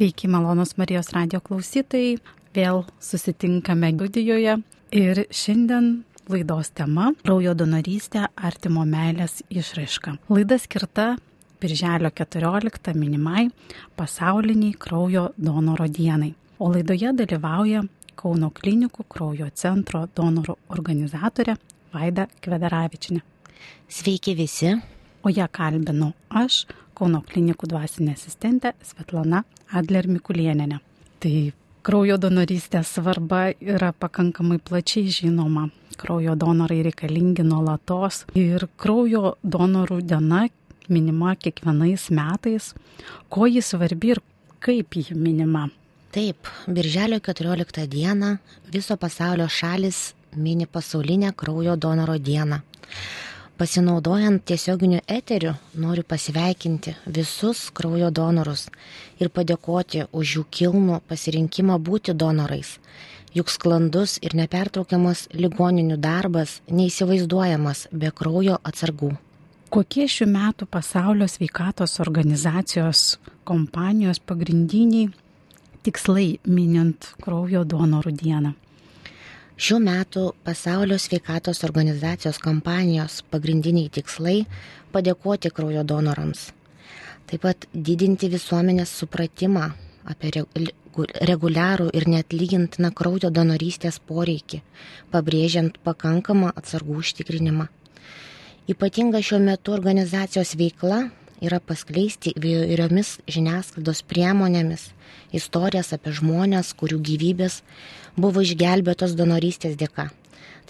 Sveiki, malonus Marijos radio klausytojai. Vėl susitinkame studijoje ir šiandien laidos tema - kraujo donorystė artimo meilės išraiška. Laida skirta Birželio 14 minimai pasauliniai kraujo donoro dienai. O laidoje dalyvauja Kauno klinikų kraujo centro donorų organizatorė Vaida Kvedaravičinė. Sveiki visi. O ją kalbinu aš, Kauno klinikų dvasinė asistentė Svetlana Adler Mikulieninė. Tai kraujo donorystės svarba yra pakankamai plačiai žinoma. Kraujo donorai reikalingi nuolatos ir kraujo donorų diena minima kiekvienais metais. Ko ji svarbi ir kaip ji minima? Taip, Birželio 14 dieną viso pasaulio šalis mini pasaulinę kraujo donoro dieną. Pasinaudojant tiesioginiu eteriu, noriu pasveikinti visus kraujo donorus ir padėkoti už jų kilnų pasirinkimą būti donorais. Juk sklandus ir nepertraukiamas ligoninių darbas neįsivaizduojamas be kraujo atsargų. Kokie šių metų pasaulio sveikatos organizacijos kompanijos pagrindiniai tikslai minint kraujo donorų dieną? Šių metų pasaulio sveikatos organizacijos kampanijos pagrindiniai tikslai - padėkoti kraujo donorams. Taip pat didinti visuomenės supratimą apie reguliarų ir netlygintiną kraujo donorystės poreikį, pabrėžiant pakankamą atsargų užtikrinimą. Ypatinga šiuo metu organizacijos veikla yra paskleisti įvairiomis žiniasklaidos priemonėmis istorijas apie žmonės, kurių gyvybės buvo išgelbėtos donorystės dėka.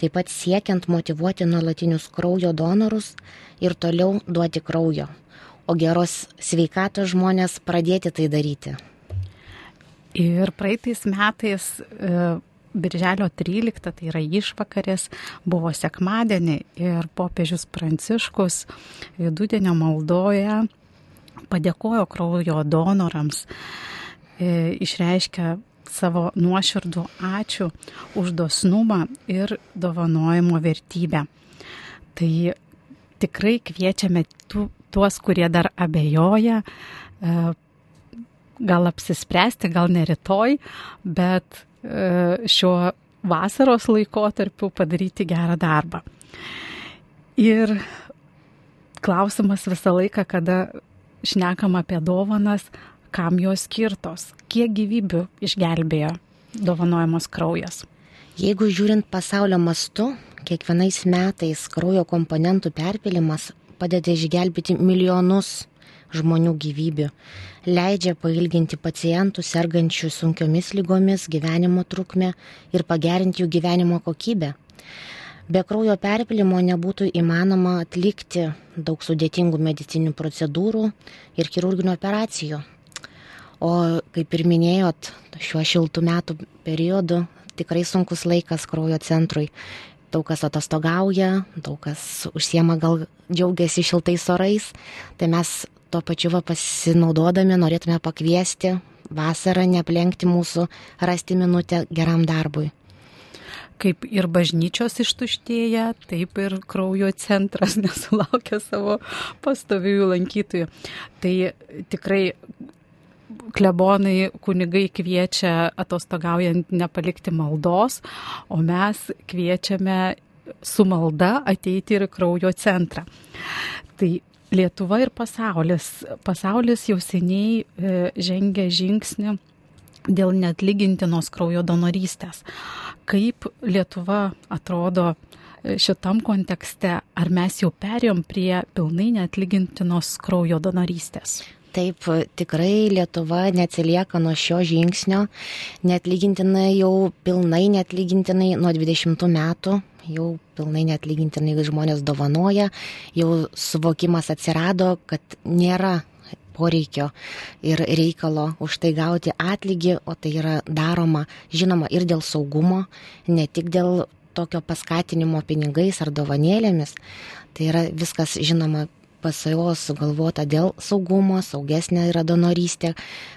Taip pat siekiant motivuoti nuolatinius kraujo donorus ir toliau duoti kraujo, o geros sveikatos žmonės pradėti tai daryti. Ir praeitais metais e, Birželio 13, tai yra išvakarės, buvo sekmadienį ir popiežius Pranciškus vidudienio maldoje padėkojo kraujo donorams, e, išreiškia savo nuoširdų ačiū už dosnumą ir dovanojimo vertybę. Tai tikrai kviečiame tu, tuos, kurie dar abejoja, e, gal apsispręsti, gal ne rytoj, bet šiuo vasaros laikotarpiu padaryti gerą darbą. Ir klausimas visą laiką, kada šnekam apie dovanas, kam jos skirtos, kiek gyvybių išgelbėjo dovanojamos kraujas. Jeigu žiūrint pasaulio mastu, kiekvienais metais kraujo komponentų perpilimas padeda išgelbėti milijonus žmonių gyvybių, leidžia pailginti pacientų sergančių sunkiomis lygomis gyvenimo trukmę ir pagerinti jų gyvenimo kokybę. Be kraujo perpilimo nebūtų įmanoma atlikti daug sudėtingų medicinių procedūrų ir chirurginių operacijų. O kaip ir minėjot, šiuo šiltų metų periodu tikrai sunkus laikas kraujo centrui. Daug kas atostogauja, daug kas užsiema gal džiaugiasi šiltais orais, tai mes tuo pačiu va pasinaudodami norėtume pakviesti vasarą neaplenkti mūsų, rasti minutę geram darbui. Kaip ir bažnyčios ištuštėja, taip ir kraujo centras nesulaukia savo pastoviųjų lankytojų. Tai tikrai klebonai, kunigai kviečia atostogaujant nepalikti maldos, o mes kviečiame su malda ateiti ir kraujo centrą. Tai Lietuva ir pasaulis. Pasaulis jau seniai e, žengia žingsnį dėl netlygintinos kraujo donorystės. Kaip Lietuva atrodo e, šitam kontekste, ar mes jau perėjom prie pilnai netlygintinos kraujo donorystės? Taip, tikrai Lietuva neatsilieka nuo šio žingsnio, netlygintinai jau pilnai netlygintinai nuo 20 metų jau pilnai netlygintinai žmonės dovanoja, jau suvokimas atsirado, kad nėra poreikio ir reikalo už tai gauti atlygį, o tai yra daroma, žinoma, ir dėl saugumo, ne tik dėl tokio paskatinimo pinigais ar dovanėlėmis. Tai yra viskas, žinoma, PSO sugalvota dėl saugumo, saugesnė yra donorystė,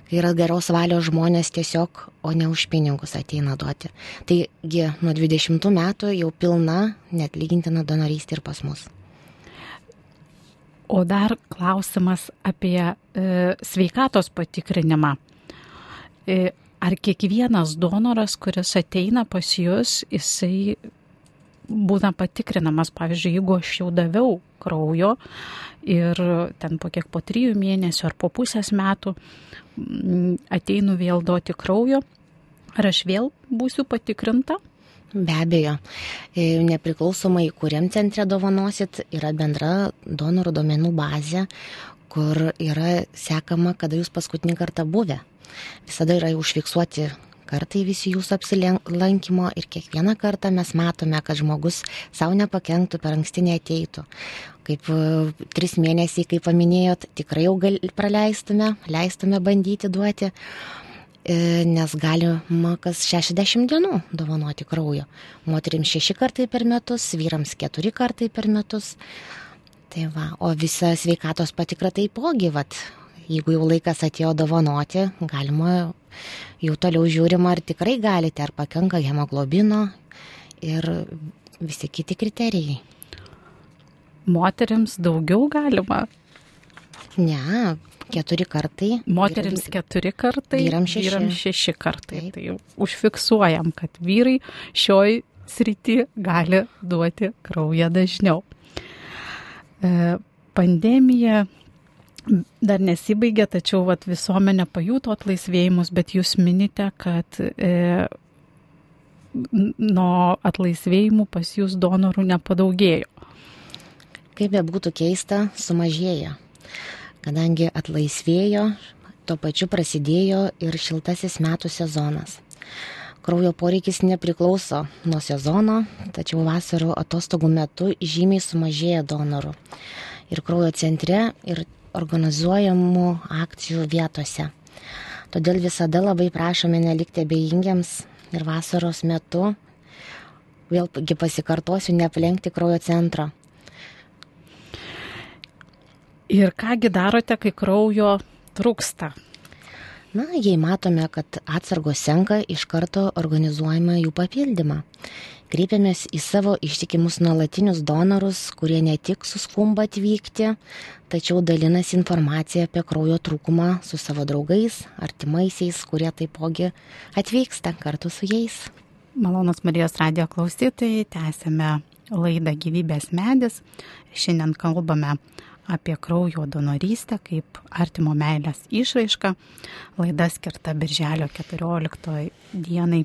kai yra geros valios žmonės tiesiog, o ne už pinigus ateina duoti. Taigi nuo 20 metų jau pilna net lygintina donorystė ir pas mus. O dar klausimas apie e, sveikatos patikrinimą. e, ar kiekvienas donoras, kuris ateina pas jūs, jisai būna patikrinamas, pavyzdžiui, jeigu aš jau daviau kraujo ir ten po kiek po trijų mėnesių ar po pusės metų ateinu vėl duoti kraujo, ar aš vėl būsiu patikrinta? Be abejo, e, nepriklausomai, kuriam centre dovanosit, yra bendra donorų duomenų bazė, kur yra sekama, kada jūs paskutinį kartą buvę. Visada yra užfiksuoti kartai visi jūsų apsilankymo ir kiekvieną kartą mes matome, kad žmogus savo nepakenktų, per anksti neateitų. Kaip e, tris mėnesiai, kaip paminėjot, tikrai jau gal, praleistume, leistume bandyti duoti. E, nes galima kas 60 dienų dovanoti kraujo. Moterims 6 kartai per metus, vyrams 4 kartai per metus. Tai va, o visa sveikatos patikra taipogi, vat, jeigu jau laikas atėjo dovanoti, galima jau toliau žiūrima, ar tikrai galite, ar pakanka hemoglobino ir visi kiti kriterijai. Moterims daugiau galima? Ne, keturi kartai. Moteriams keturi kartai, vyrams šeši. vyrams šeši kartai. Taip. Tai užfiksuojam, kad vyrai šioj srity gali duoti kraują dažniau. E, pandemija dar nesibaigė, tačiau vat, visuomenė pajuto atlaisvėjimus, bet jūs minite, kad e, nuo atlaisvėjimų pas jūs donorų nepadaugėjo. Kaip be būtų keista, sumažėjo kadangi atlaisvėjo, tuo pačiu prasidėjo ir šiltasis metų sezonas. Kraujo poreikis nepriklauso nuo sezono, tačiau vasaro atostogų metu žymiai sumažėja donorų. Ir kraujo centre, ir organizuojamų akcijų vietose. Todėl visada labai prašome nelikti abejingiams ir vasaros metu, vėlgi pasikartosiu, neaplenkti kraujo centro. Ir kągi darote, kai kraujo trūksta? Na, jei matome, kad atsargos senka, iš karto organizuojame jų papildymą. Kreipiamės į savo ištikimus nuolatinius donorus, kurie ne tik suskumba atvykti, tačiau dalinasi informaciją apie kraujo trūkumą su savo draugais, artimaisiais, kurie taipogi atvyksta kartu su jais. Malonus Marijos radio klausytojai, tęsėme laidą Gyvybės medis. Šiandien kalbame apie kraujo donorystę kaip artimo meilės išraišką. Laida skirta Birželio 14 dienai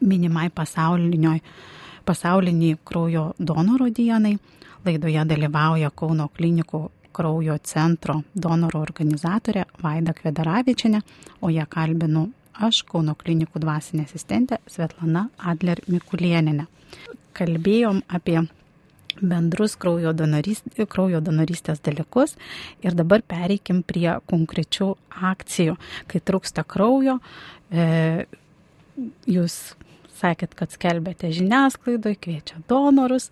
minimai pasauliniai kraujo donoro dienai. Laidoje dalyvauja Kauno klinikų kraujo centro donoro organizatorė Vaida Kvedaravičiane, o ją kalbinu aš, Kauno klinikų dvasinė asistentė Svetlana Adler Mikulieninė. Kalbėjom apie bendrus kraujo, donorist, kraujo donorystės dalykus ir dabar pereikim prie konkrečių akcijų. Kai trūksta kraujo, e, jūs sakėt, kad skelbėte žiniasklaidoje, kviečia donorus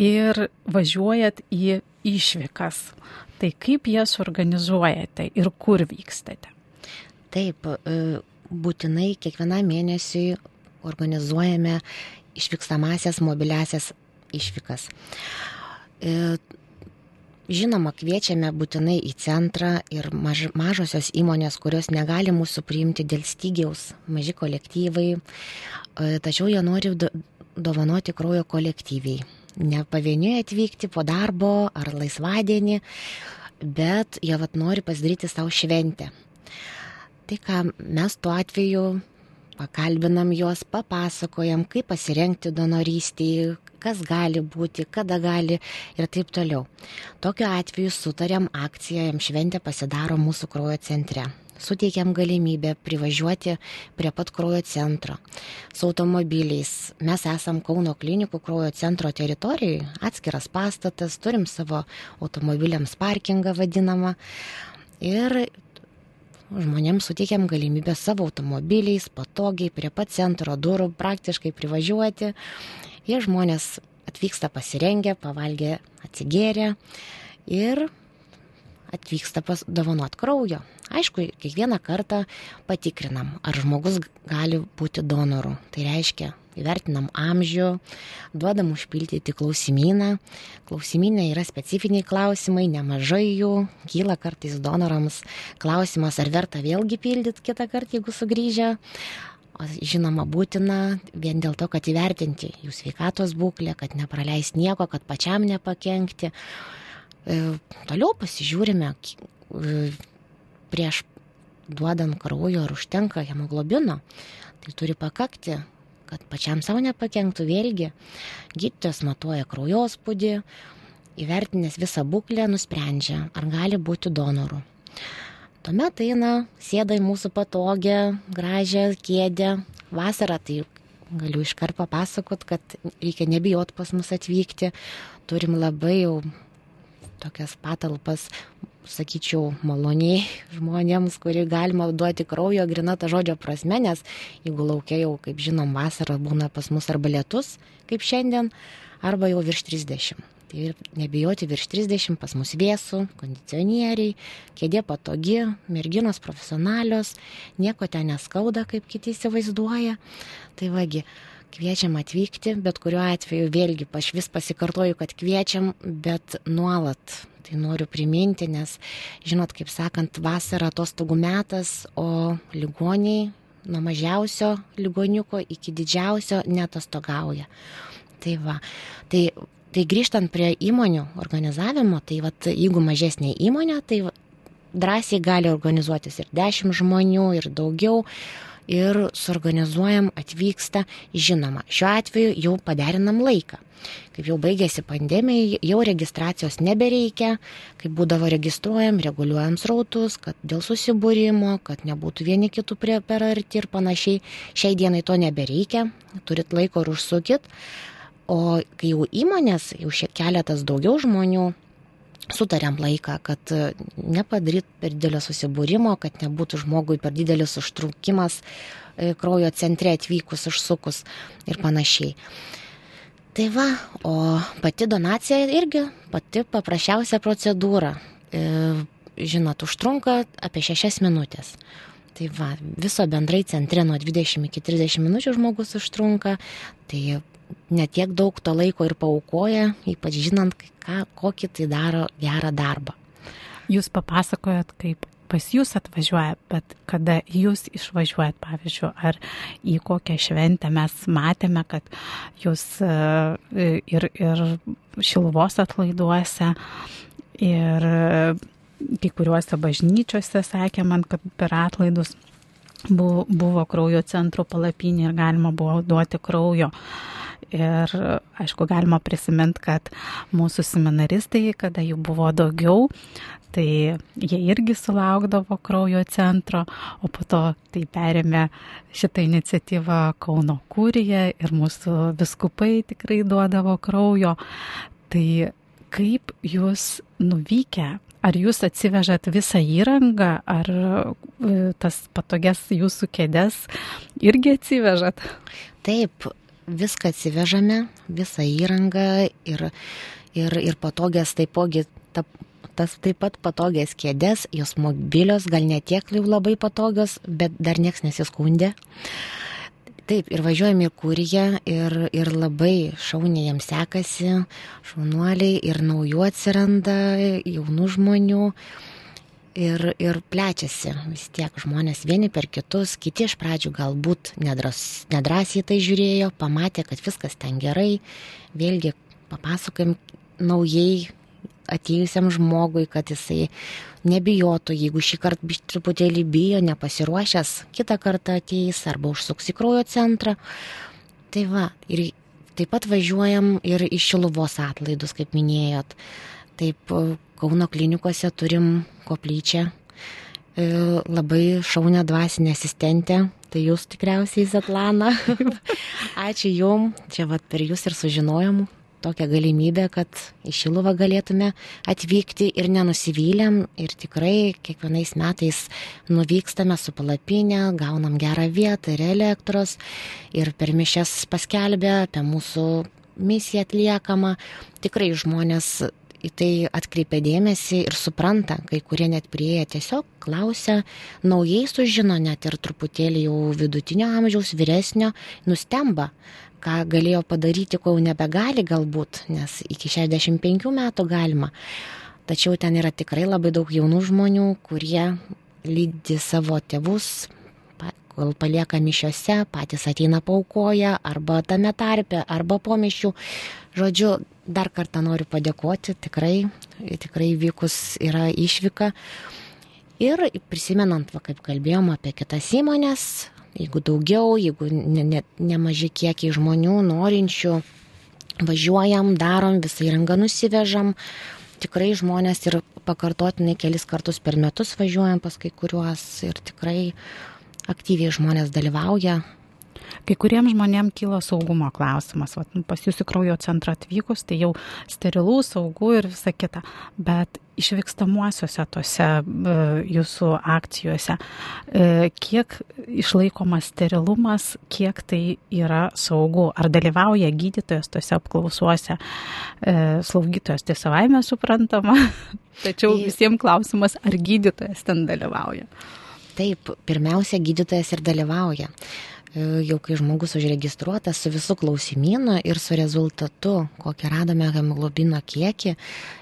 ir važiuojat į išvykas. Tai kaip jas organizuojate ir kur vykstate? Taip, e, būtinai kiekvieną mėnesį organizuojame išvykstamasias mobiliasias išvykas. E, žinoma, kviečiame būtinai į centrą ir maž, mažosios įmonės, kurios negali mūsų priimti dėl stygiaus, maži kolektyvai, e, tačiau jie nori dovanoti kraujo kolektyviai. Ne pavieniui atvykti po darbo ar laisvadienį, bet jie vat nori pasidaryti savo šventę. Tai ką mes tuo atveju pakalbinam juos, papasakojam, kaip pasirengti donorystėje, kas gali būti, kada gali ir taip toliau. Tokiu atveju sutariam akciją, jam šventė pasidaro mūsų kraujo centre. Suteikiam galimybę privažiuoti prie pat kraujo centro su automobiliais. Mes esam Kauno klinikų kraujo centro teritorijoje, atskiras pastatas, turim savo automobiliams parkingą vadinamą. Ir žmonėms suteikiam galimybę savo automobiliais patogiai prie pat centro durų praktiškai privažiuoti Jie žmonės atvyksta pasirengę, pavalgę, atsigėrę ir atvyksta pas dovanot kraujo. Aišku, kiekvieną kartą patikrinam, ar žmogus gali būti donoru. Tai reiškia, įvertinam amžių, duodam užpildyti klausimyną. Klausimynė yra specifiniai klausimai, nemažai jų, kyla kartais donorams klausimas, ar verta vėlgi pildyti kitą kartą, jeigu sugrįžę. O žinoma, būtina vien dėl to, kad įvertinti jų sveikatos būklę, kad nepraleis nieko, kad pačiam nepakenkti. E, toliau pasižiūrime e, prieš duodant kraujo ar užtenka hemoglobino. Tai turi pakakti, kad pačiam savo nepakenktų vėlgi. Gydytojas matuoja kraujospūdį, įvertinęs visą būklę nusprendžia, ar gali būti donoru. Tuomet eina, sėda į mūsų patogią, gražią kėdę. Vasarą tai galiu iškart papasakot, kad reikia nebijot pas mus atvykti. Turim labai jau tokias patalpas, sakyčiau, maloniai žmonėms, kurį galima duoti kraujo grina ta žodžio prasme, nes jeigu laukia jau, kaip žinom, vasarą būna pas mus arba lietus, kaip šiandien, arba jau virš 30. Tai ir nebijoti virš 30, pas mus vėsų, kondicionieriai, kėdė patogi, merginos profesionalios, nieko ten neskauda, kaip kiti įsivaizduoja. Tai vagi, kviečiam atvykti, bet kuriuo atveju vėlgi aš vis pasikartoju, kad kviečiam, bet nuolat. Tai noriu priminti, nes, žinot, kaip sakant, vasara atostogų metas, o ligoniai nuo mažiausio ligoniuko iki didžiausio netostogauja. Tai va, tai Tai grįžtant prie įmonių organizavimo, tai vat, jeigu mažesnė įmonė, tai drąsiai gali organizuotis ir 10 žmonių, ir daugiau. Ir suorganizuojam, atvyksta, žinoma, šiuo atveju jau paderinam laiką. Kaip jau baigėsi pandemija, jau registracijos nebereikia, kaip būdavo registruojam, reguliuojam srautus, kad dėl susibūrimo, kad nebūtų vieni kitų prie per arti ir panašiai. Šiai dienai to nebereikia, turit laiko ir užsukit. O kai jau įmonės, jau šiek keletas daugiau žmonių, sutarėm laiką, kad e, nepadaryt per didelio susibūrimo, kad nebūtų žmogui per didelis užtrukimas e, kraujo centre atvykus, užsukus ir panašiai. Tai va, o pati donacija irgi pati paprasčiausia procedūra. E, žinot, užtrunka apie 6 minutės. Tai va, viso bendrai centre nuo 20 iki 30 minučių žmogus užtrunka. Tai netiek daug to laiko ir paukoja, ypač žinant, ką, kokį tai daro gerą darbą. Jūs papasakojot, kaip pas jūs atvažiuoja, bet kada jūs išvažiuojat, pavyzdžiui, ar į kokią šventę mes matėme, kad jūs e, ir, ir šilvos atlaiduose, ir kai kuriuose bažnyčiose sakė man, kad per atlaidus buvo, buvo kraujo centro palapinė ir galima buvo duoti kraujo. Uh, Ir aišku, galima prisiminti, kad mūsų seminaristai, kada jų buvo daugiau, tai jie irgi sulaukdavo kraujo centro, o po to tai perėmė šitą iniciatyvą Kauno kūrija ir mūsų viskupai tikrai duodavo kraujo. Tai kaip jūs nuvykę Ar jūs atsivežat visą įrangą, ar e, tas patogias jūsų kėdės irgi atsivežat? Taip, viską atsivežame, visą įrangą ir, ir, ir patogias taipogi, ta, tas taip pat patogias kėdės, jos mobilios, gal netiek jau labai patogios, bet dar nieks nesiskundė. Taip, ir važiuojame į Kūriją ir, ir labai šauniai jiems sekasi, šaunuoliai ir naujų atsiranda, jaunų žmonių ir, ir plečiasi vis tiek žmonės vieni per kitus, kiti iš pradžių galbūt nedras, nedrasiai tai žiūrėjo, pamatė, kad viskas ten gerai, vėlgi papasakojim naujai atėjusiam žmogui, kad jisai nebijotų, jeigu šį kartą truputėlį bijo, nepasiruošęs, kitą kartą ateis arba užsuks į kraujo centrą. Tai va, ir taip pat važiuojam ir į šiluvos atlaidus, kaip minėjot. Taip, Kauno klinikose turim koplyčią, e, labai šaunę dvasinę asistentę, tai jūs tikriausiai Zetlana. Ačiū Jum, čia vat per Jūs ir sužinojom tokią galimybę, kad į Šiluvą galėtume atvykti ir nenusivylėm ir tikrai kiekvienais metais nuvykstame su palapinė, gaunam gerą vietą ir elektros ir per mišes paskelbę apie mūsų misiją atliekamą. Tikrai žmonės į tai atkreipia dėmesį ir supranta, kai kurie net prieėję tiesiog klausia, naujai sužino net ir truputėlį jau vidutinio amžiaus, vyresnio, nustemba, ką galėjo padaryti, ko jau nebegali galbūt, nes iki 65 metų galima. Tačiau ten yra tikrai labai daug jaunų žmonių, kurie lydi savo tėvus, kol palieka mišiose, patys ateina paukoja, arba tame tarpe, arba po mišių. Žodžiu, dar kartą noriu padėkoti, tikrai, tikrai vykus yra išvyka. Ir prisimenant, va, kaip kalbėjom apie kitas įmonės, jeigu daugiau, jeigu ne, ne, nemaži kiekiai žmonių norinčių, važiuojam, darom, visą įrangą nusivežam. Tikrai žmonės ir pakartotinai kelis kartus per metus važiuojam pas kai kuriuos ir tikrai aktyviai žmonės dalyvauja. Kai kuriems žmonėms kyla saugumo klausimas. Vat, nu, pas jūsų kraujo centrą atvykus, tai jau sterilų, saugų ir visa kita. Bet išvykstamuosiuose tose e, jūsų akcijose, e, kiek išlaikomas sterilumas, kiek tai yra saugu? Ar dalyvauja gydytojas tose apklausuose, e, slaugytojas tai savaime suprantama, tačiau visiems klausimas, ar gydytojas ten dalyvauja. Taip, pirmiausia, gydytojas ir dalyvauja. E, jau kai žmogus užregistruotas su visų klausimynu ir su rezultatu, kokį radome hemoglobino kiekį,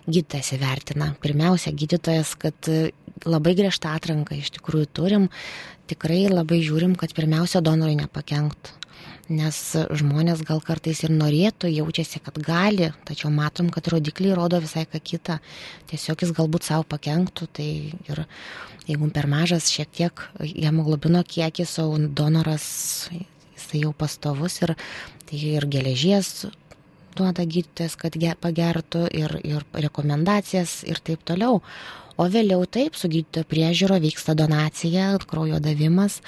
gydytojas įvertina. Pirmiausia, gydytojas, kad e, labai griežtą atranką iš tikrųjų turim, tikrai labai žiūrim, kad pirmiausia donorui nepakenktų nes žmonės gal kartais ir norėtų, jaučiasi, kad gali, tačiau matom, kad rodikliai rodo visai ką kitą. Tiesiog jis galbūt savo pakenktų, tai ir jeigu per mažas šiek tiek hemoglobino kiekis, o donoras jisai jau pastovus ir, tai ir geležies duoda gydytojas, kad pagertų ir, ir rekomendacijas ir taip toliau. O vėliau taip, su gydytojo priežiūro vyksta donacija, kraujo davimas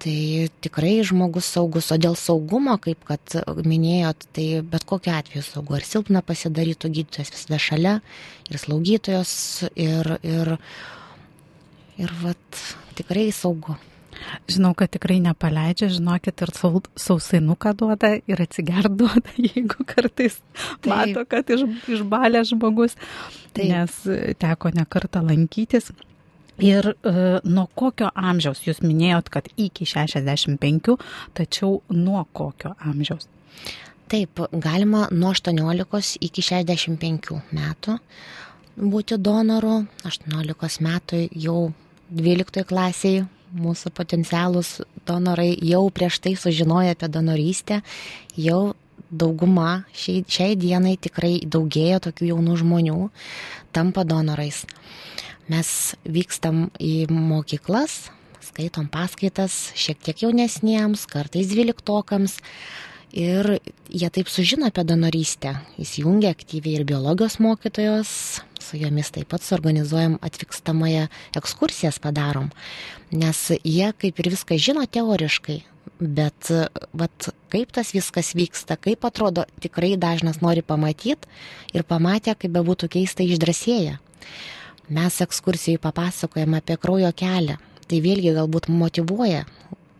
tai tikrai žmogus saugus, o dėl saugumo, kaip kad minėjot, tai bet kokiu atveju saugu, ar silpna pasidarytų gydytojas visada šalia, ir slaugytojos, ir, ir, ir vat, tikrai saugu. Žinau, kad tikrai nepaleidžia, žinokit, ir sausainuką duoda, ir atsigert duoda, jeigu kartais Taip. mato, kad iš, išbalė žmogus, Taip. nes teko nekartą lankytis. Ir e, nuo kokio amžiaus, jūs minėjot, kad iki 65, tačiau nuo kokio amžiaus? Taip, galima nuo 18 iki 65 metų būti donoru. 18 metų jau 12 klasiai mūsų potencialus donorai jau prieš tai sužinojo apie donorystę, jau dauguma šiai, šiai dienai tikrai daugėja tokių jaunų žmonių, tampa donorais. Mes vykstam į mokyklas, skaitom paskaitas šiek tiek jaunesniems, kartais dvyliktokams. Ir jie taip sužino apie donorystę. Įsijungia aktyviai ir biologijos mokytojos, su jomis taip pat suorganizuojam atvykstamąją ekskursijas padarom. Nes jie kaip ir viską žino teoriškai, bet vat, kaip tas viskas vyksta, kaip atrodo, tikrai dažnas nori pamatyti ir pamatę, kaip bebūtų keista, išdrasėja mes ekskursijai papasakojam apie kraujo kelią. Tai vėlgi galbūt motivuoja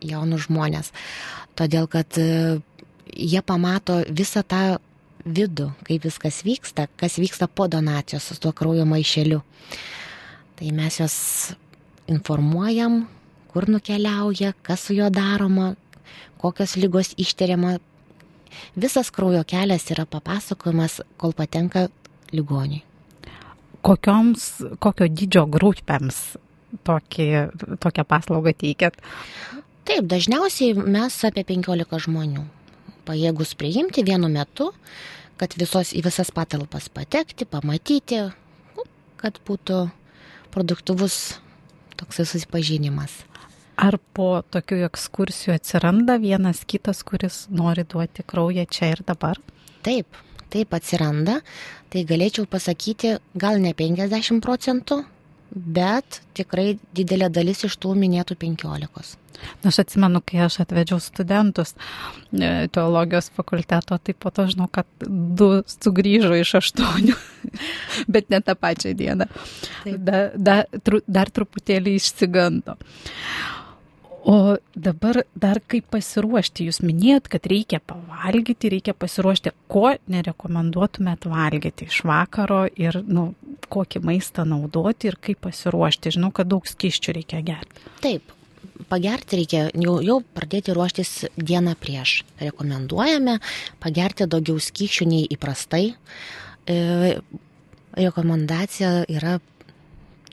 jaunus žmonės, todėl kad e, jie pamato visą tą vidų, kaip viskas vyksta, kas vyksta po donacijos su tuo kraujo maišeliu. Tai mes juos informuojam, kur nukeliauja, kas su juo daroma, kokios lygos ištiriama. Visas kraujo kelias yra papasakojamas, kol patenka ligoniui kokioms, kokio dydžio grupėms tokį, tokią paslaugą teikiat? Taip, dažniausiai mes apie 15 žmonių pajėgus priimti vienu metu, kad visos, į visas patalpas patekti, pamatyti, nu, kad būtų produktyvus toks susipažinimas. Ar po tokių ekskursijų atsiranda vienas kitas, kuris nori duoti kraują čia ir dabar? Taip, taip atsiranda, tai galėčiau pasakyti gal ne 50 procentų, bet tikrai didelė dalis iš tų minėtų 15. Na, aš atsimenu, kai aš atvedžiau studentus e, teologijos fakulteto, tai po to žinau, kad du sugrįžo iš aštuonių, bet ne tą pačią dieną. Da, da, tru, dar truputėlį išsigando. O dabar dar kaip pasiruošti, jūs minėjot, kad reikia pavalgyti, reikia pasiruošti, ko nerekomenduotumėt valgyti iš vakaro ir nu, kokį maistą naudoti ir kaip pasiruošti. Žinau, kad daug skiščių reikia gerti. Taip, pagerti reikia jau, jau pradėti ruoštis dieną prieš. Rekomenduojame pagerti daugiau skyšių nei įprastai. E, rekomendacija yra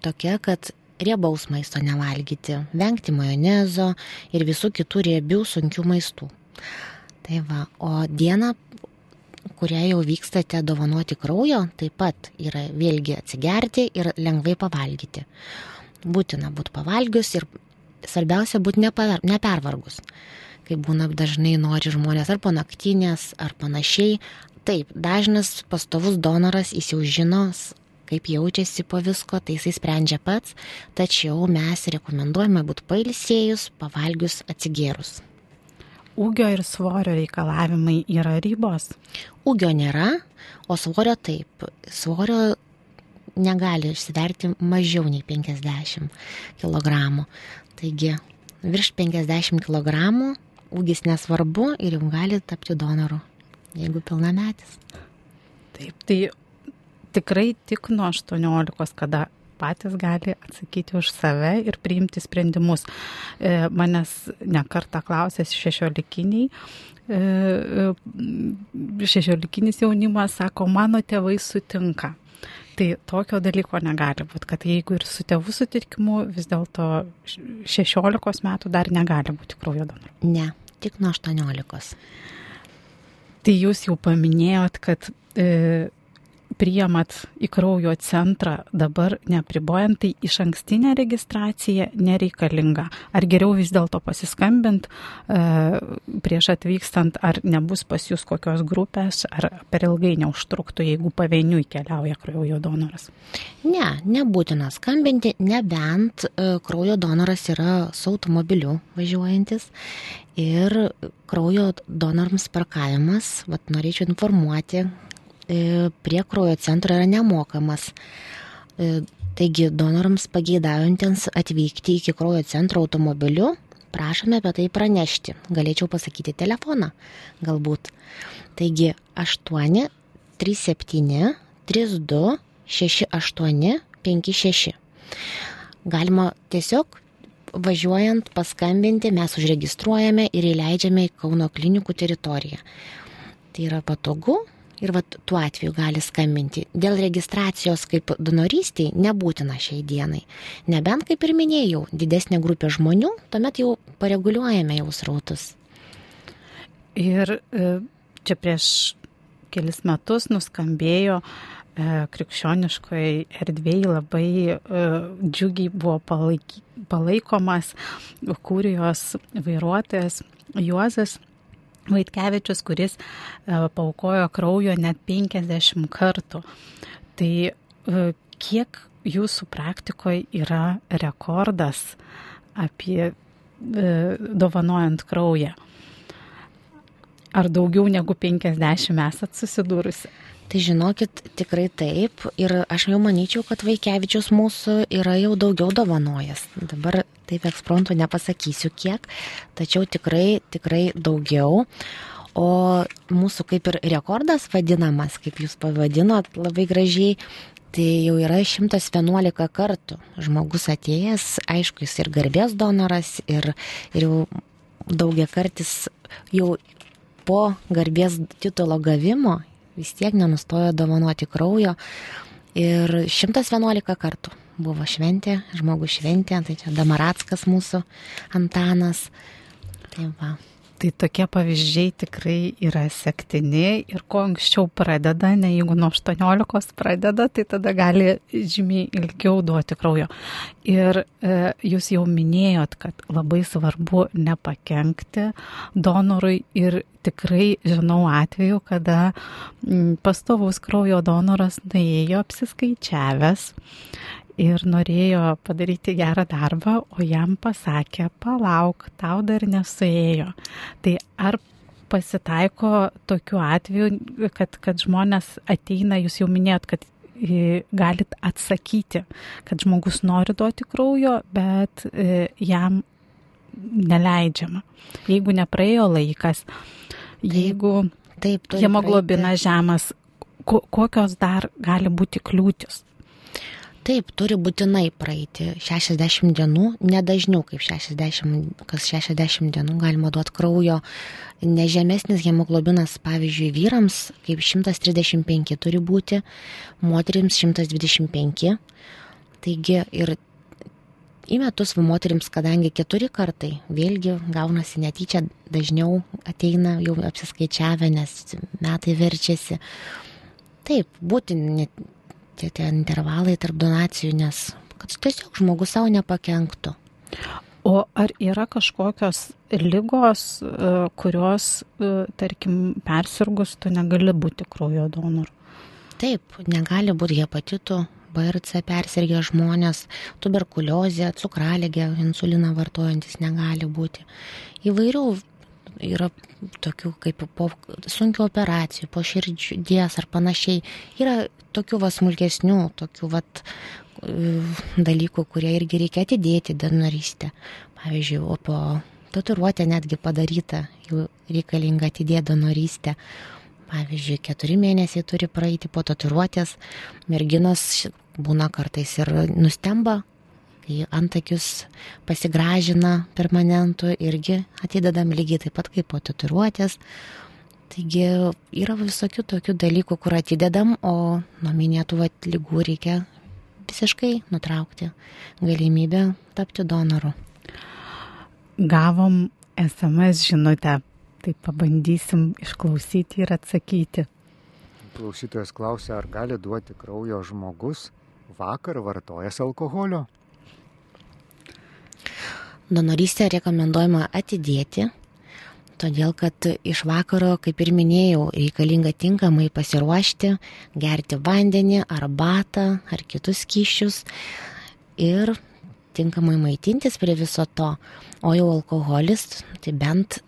tokia, kad riebaus maisto nevalgyti, vengti majonezo ir visų kitų riebių sunkių maistų. Tai va, o diena, kurią jau vykstate dovanoti kraujo, taip pat yra vėlgi atsigerti ir lengvai pavalgyti. Būtina būti pavalgius ir svarbiausia būti neper, nepervargus. Kaip būna dažnai nori žmonės ar po naktinės, ar panašiai. Taip, dažnas pastovus donoras jis jau žinos, kaip jaučiasi po visko, tai jisai sprendžia pats, tačiau mes rekomenduojame būti pailsėjus, pavalgius, atsigėrus. Ūgio ir svorio reikalavimai yra ribos? Ūgio nėra, o svorio taip. Svorio negali išsiverti mažiau nei 50 kg. Taigi virš 50 kg ūgis nesvarbu ir jau gali tapti donoru, jeigu pilnametis. Taip, tai tikrai tik nuo 18, kada patys gali atsakyti už save ir priimti sprendimus. E, manęs nekarta klausęs šešiolikiniai, e, e, šešiolikinis jaunimas sako, mano tėvai sutinka. Tai tokio dalyko negali būti, kad jeigu ir su tėvų sutikimu, vis dėlto 16 metų dar negali būti kraujo donoru. Ne, tik nuo 18. Tai jūs jau paminėjot, kad e, priimat į kraujo centrą dabar nepribojant, tai iš ankstinė registracija nereikalinga. Ar geriau vis dėlto pasiskambint e, prieš atvykstant, ar nebus pas jūs kokios grupės, ar per ilgai neužtruktų, jeigu pavieniui keliauja kraujo donoras? Ne, nebūtina skambinti, nebent e, kraujo donoras yra su automobiliu važiuojantis. Ir kraujo donorams parkavimas, vat norėčiau informuoti, prie kraujo centro yra nemokamas. E, taigi donorams pageidaujantiems atvykti iki kraujo centro automobiliu, prašome apie tai pranešti. Galėčiau pasakyti telefoną, galbūt. Taigi 8 37 32 68 56. Galima tiesiog važiuojant paskambinti, mes užregistruojame ir įleidžiame į Kauno klinikų teritoriją. Tai yra patogu, ir vat tuo atveju gali skambinti. Dėl registracijos kaip donorystiai nebūtina šiai dienai. Nebent, kaip ir minėjau, didesnė grupė žmonių, tuomet jau pareguliuojame jau srautus. Ir e, čia prieš kelis metus nuskambėjo e, krikščioniškoje erdvėje labai e, džiugiai buvo palaiky, palaikomas kūrijos vairuotojas Juozas Vaitkevičius, kuris e, paukojo kraujo net 50 kartų. Tai e, kiek jūsų praktikoje yra rekordas apie e, dovanojant kraują? Ar daugiau negu 50 esat susidūrusi? Tai žinokit, tikrai taip. Ir aš jau manyčiau, kad Vaikevičius mūsų yra jau daugiau dovanojęs. Dabar taip ekspromptų nepasakysiu kiek, tačiau tikrai, tikrai daugiau. O mūsų kaip ir rekordas vadinamas, kaip jūs pavadinot labai gražiai, tai jau yra 111 kartų. Žmogus atėjęs, aišku, jis ir garbės donoras, ir, ir jau daugia kartis jau po garbės titulo gavimo vis tiek nenustojo dovanoti kraujo. Ir 111 kartų buvo šventė, žmogus šventė, tai čia Damarackas mūsų Antanas. Tai va. Tai tokie pavyzdžiai tikrai yra sektini ir kuo anksčiau pradeda, ne jeigu nuo 18 pradeda, tai tada gali žymiai ilgiau duoti kraujo. Ir e, jūs jau minėjot, kad labai svarbu nepakenkti donorui ir tikrai žinau atveju, kada m, pastovus kraujo donoras nuėjo apsiskaičiavęs ir norėjo padaryti gerą darbą, o jam pasakė, palauk, tau dar nesuėjo. Tai ar pasitaiko tokiu atveju, kad, kad žmonės ateina, jūs jau minėjot, kad galit atsakyti, kad žmogus nori duoti kraujo, bet jam neleidžiama. Jeigu nepraėjo laikas, jeigu Taip, turi hemoglobinas žemas, ko, kokios dar gali būti kliūtis? Taip, turi būtinai praeiti 60 dienų, nedažniau kaip 60, kas 60 dienų galima duoti kraujo. Nežemesnis hemoglobinas, pavyzdžiui, vyrams kaip 135 turi būti, moterims 125. Taigi ir į metus moterims, kadangi keturi kartai, vėlgi gaunasi netyčia, dažniau ateina jau apsiskaičiavę, nes metai verčiasi. Taip, būti tie, tie intervalai tarp donacijų, nes kad tiesiog žmogus savo nepakenktų. O ar yra kažkokios lygos, e, kurios, e, tarkim, persirgus, tu negali būti kraujo donoru? Taip, negali būti hepatitų, B ir C persirgę žmonės, tuberkuliozė, cukraligė, insuliną vartojantis negali būti. Įvairių yra tokių kaip po sunkių operacijų, po širdies ar panašiai. Yra tokių va smulkesnių, tokių va dalykų, kurie irgi reikia atidėti donorystę. Pavyzdžiui, o po tatuiruotę netgi padaryta, jau reikalinga atidėti donorystę. Pavyzdžiui, keturi mėnesiai turi praeiti po tatuiruotės, merginos būna kartais ir nustemba, kai antakius pasigražina permanentų irgi atidedam lygiai taip pat kaip po tatuiruotės. Taigi yra visokių tokių dalykų, kur atidedam, o nuo minėtų lygų reikia visiškai nutraukti galimybę tapti donoru. Gavom SMS žinutę, tai pabandysim išklausyti ir atsakyti. Klausytojas klausia, ar gali duoti kraujo žmogus vakar vartojęs alkoholio? Donorystę rekomenduojama atidėti, todėl kad iš vakaro, kaip ir minėjau, reikalinga tinkamai pasiruošti, gerti vandenį, arbatą ar kitus kyšius ir tinkamai maitintis prie viso to. O jau alkoholis, tai bent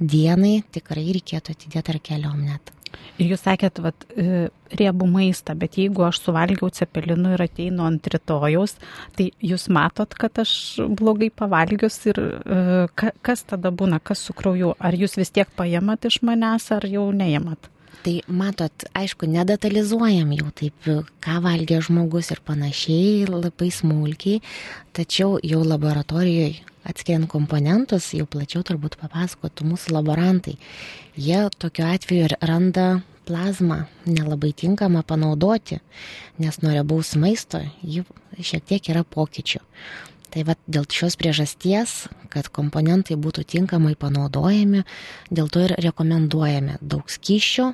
dienai tikrai reikėtų atidėti ar keliom net. Ir jūs sakėt, vat, e, riebų maistą, bet jeigu aš suvalgiau cepelinų ir ateinu ant rytojaus, tai jūs matot, kad aš blogai pavalgius ir e, kas tada būna, kas su krauju? Ar jūs vis tiek paėmat iš manęs, ar jau neėmat? Tai matot, aišku, nedetalizuojam jau taip, ką valgė žmogus ir panašiai, labai smulkiai, tačiau jau laboratorijoje atskiriant komponentus, jau plačiau turbūt papasakotų mūsų laborantai. Jie tokiu atveju randa plazmą nelabai tinkamą panaudoti, nes nuo riebaus maisto jį šiek tiek yra pokyčių. Tai va dėl šios priežasties, kad komponentai būtų tinkamai panaudojami, dėl to ir rekomenduojame daug skyšių,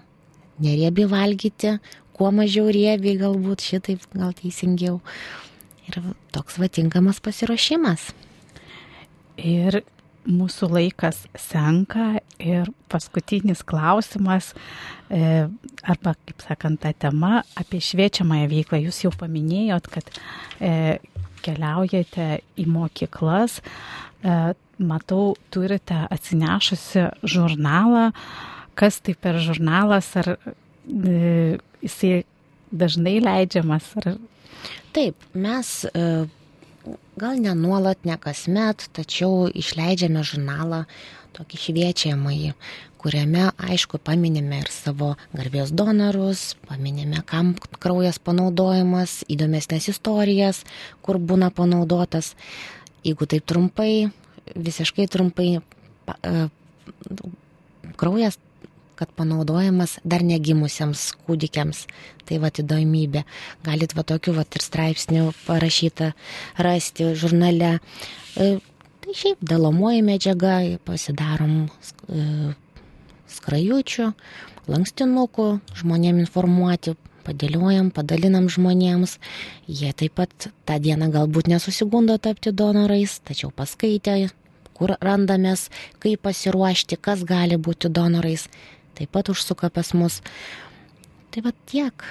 neriebiai valgyti, kuo mažiau riebiai galbūt šitaip gal teisingiau. Ir toks va tinkamas pasiruošimas. Ir mūsų laikas senka ir paskutinis klausimas, e, arba, kaip sakant, ta tema apie šviečiamąją veiklą. Jūs jau paminėjot, kad e, keliaujate į mokyklas, e, matau, turite atsinešusi žurnalą, kas tai per žurnalas, ar jisai dažnai leidžiamas. Ar... Taip, mes gal ne nuolat, ne kasmet, tačiau išleidžiame žurnalą tokį šviečiamąjį, kuriame, aišku, paminime ir savo garbės donorus, paminime, kam kraujas panaudojamas, įdomesnės istorijas, kur būna panaudotas. Jeigu taip trumpai, visiškai trumpai, e, kraujas kad panaudojamas dar negimusiems kūdikiams. Tai va įdomybė. Galit va tokių va ir straipsnių parašytą rasti žurnale. E, tai šiaip dalomoji medžiaga, pasidarom e, skrajučių, lankstinukų, žmonėm informuoti, padėliojam, padalinam žmonėms. Jie taip pat tą dieną galbūt nesusigundo tapti donorais, tačiau paskaitė, kur randamės, kaip pasiruošti, kas gali būti donorais taip pat užsuka pas mus. Tai va tiek.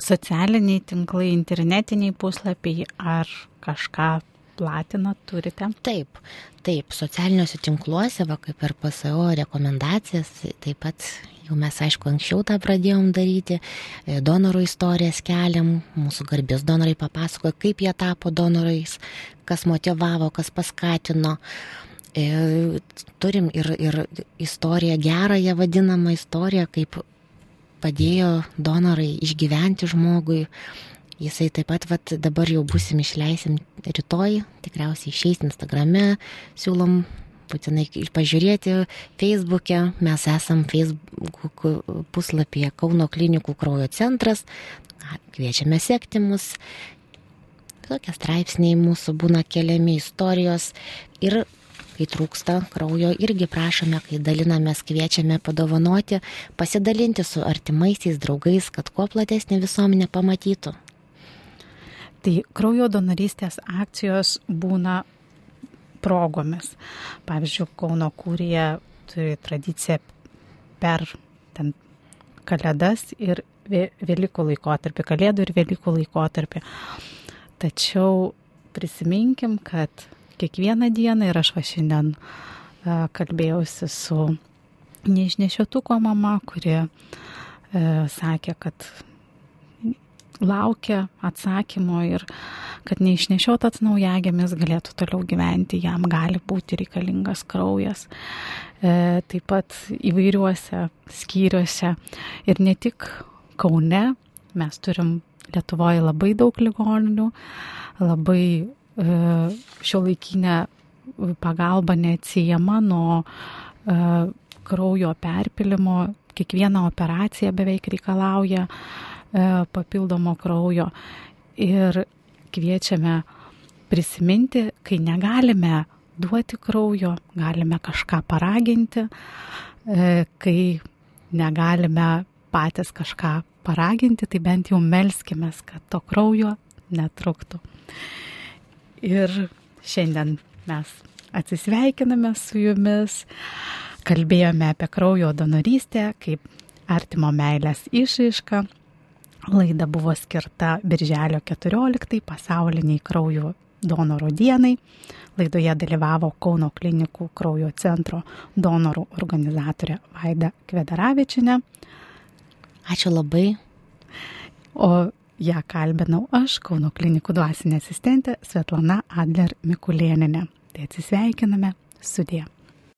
Socialiniai tinklai, internetiniai puslapiai ar kažką platinat, turite? Taip, taip, socialiniuose tinkluose, va kaip ir PSO rekomendacijas, taip pat jau mes aišku anksčiau tą pradėjom daryti, e, donorų istorijas keliam, mūsų garbės donorai papasakoja, kaip jie tapo donorais, kas motivavo, kas paskatino. E, turim ir, ir istoriją, gerąją vadinamą istoriją, kaip padėjo donorai išgyventi žmogui. Jisai taip pat vat, dabar jau busim išleisim rytoj, tikriausiai išeis Instagrame, siūlom būtinai pažiūrėti Facebook'e, mes esam Facebook puslapyje Kauno klinikų kraujo centras, kviečiame sekti mus, tokie straipsniai mūsų būna keliami istorijos. Ir kai trūksta kraujo, irgi prašome, kai dalinamės, kviečiame padovanoti, pasidalinti su artimaisiais draugais, kad kuo platesnė visuomenė pamatytų. Tai kraujo donorystės akcijos būna progomis. Pavyzdžiui, Kauno kūrėje turi tradiciją per ten kalėdas ir Velykų laikotarpį, kalėdų ir Velykų laikotarpį. Tačiau prisiminkim, kad kiekvieną dieną ir aš va šiandien kalbėjausi su neišnešiotuko mama, kuri e, sakė, kad laukia atsakymo ir kad neišnešiotas naujagėmis galėtų toliau gyventi, jam gali būti reikalingas kraujas. E, taip pat įvairiuose skyriuose ir ne tik Kaune, mes turim Lietuvoje labai daug ligoninių, labai E, šio laikinė pagalba neatsijama nuo e, kraujo perpilimo, kiekviena operacija beveik reikalauja e, papildomo kraujo. Ir kviečiame prisiminti, kai negalime duoti kraujo, galime kažką paraginti, kai negalime patys kažką paraginti, tai bent jau melskime, kad to kraujo netruktų. Ir šiandien mes atsisveikiname su jumis, kalbėjome apie kraujo donorystę kaip artimo meilės išaišką. Laida buvo skirta Birželio 14 pasauliniai kraujo donoro dienai. Laidoje dalyvavo Kauno klinikų kraujo centro donorų organizatorė Vaida Kvedaravičinė. Ačiū labai. O Ja kalbinau aš, Kauno klinikų dvasinė asistentė Svetlana Adler Mikulėninė. Tai atsisveikiname, sudė.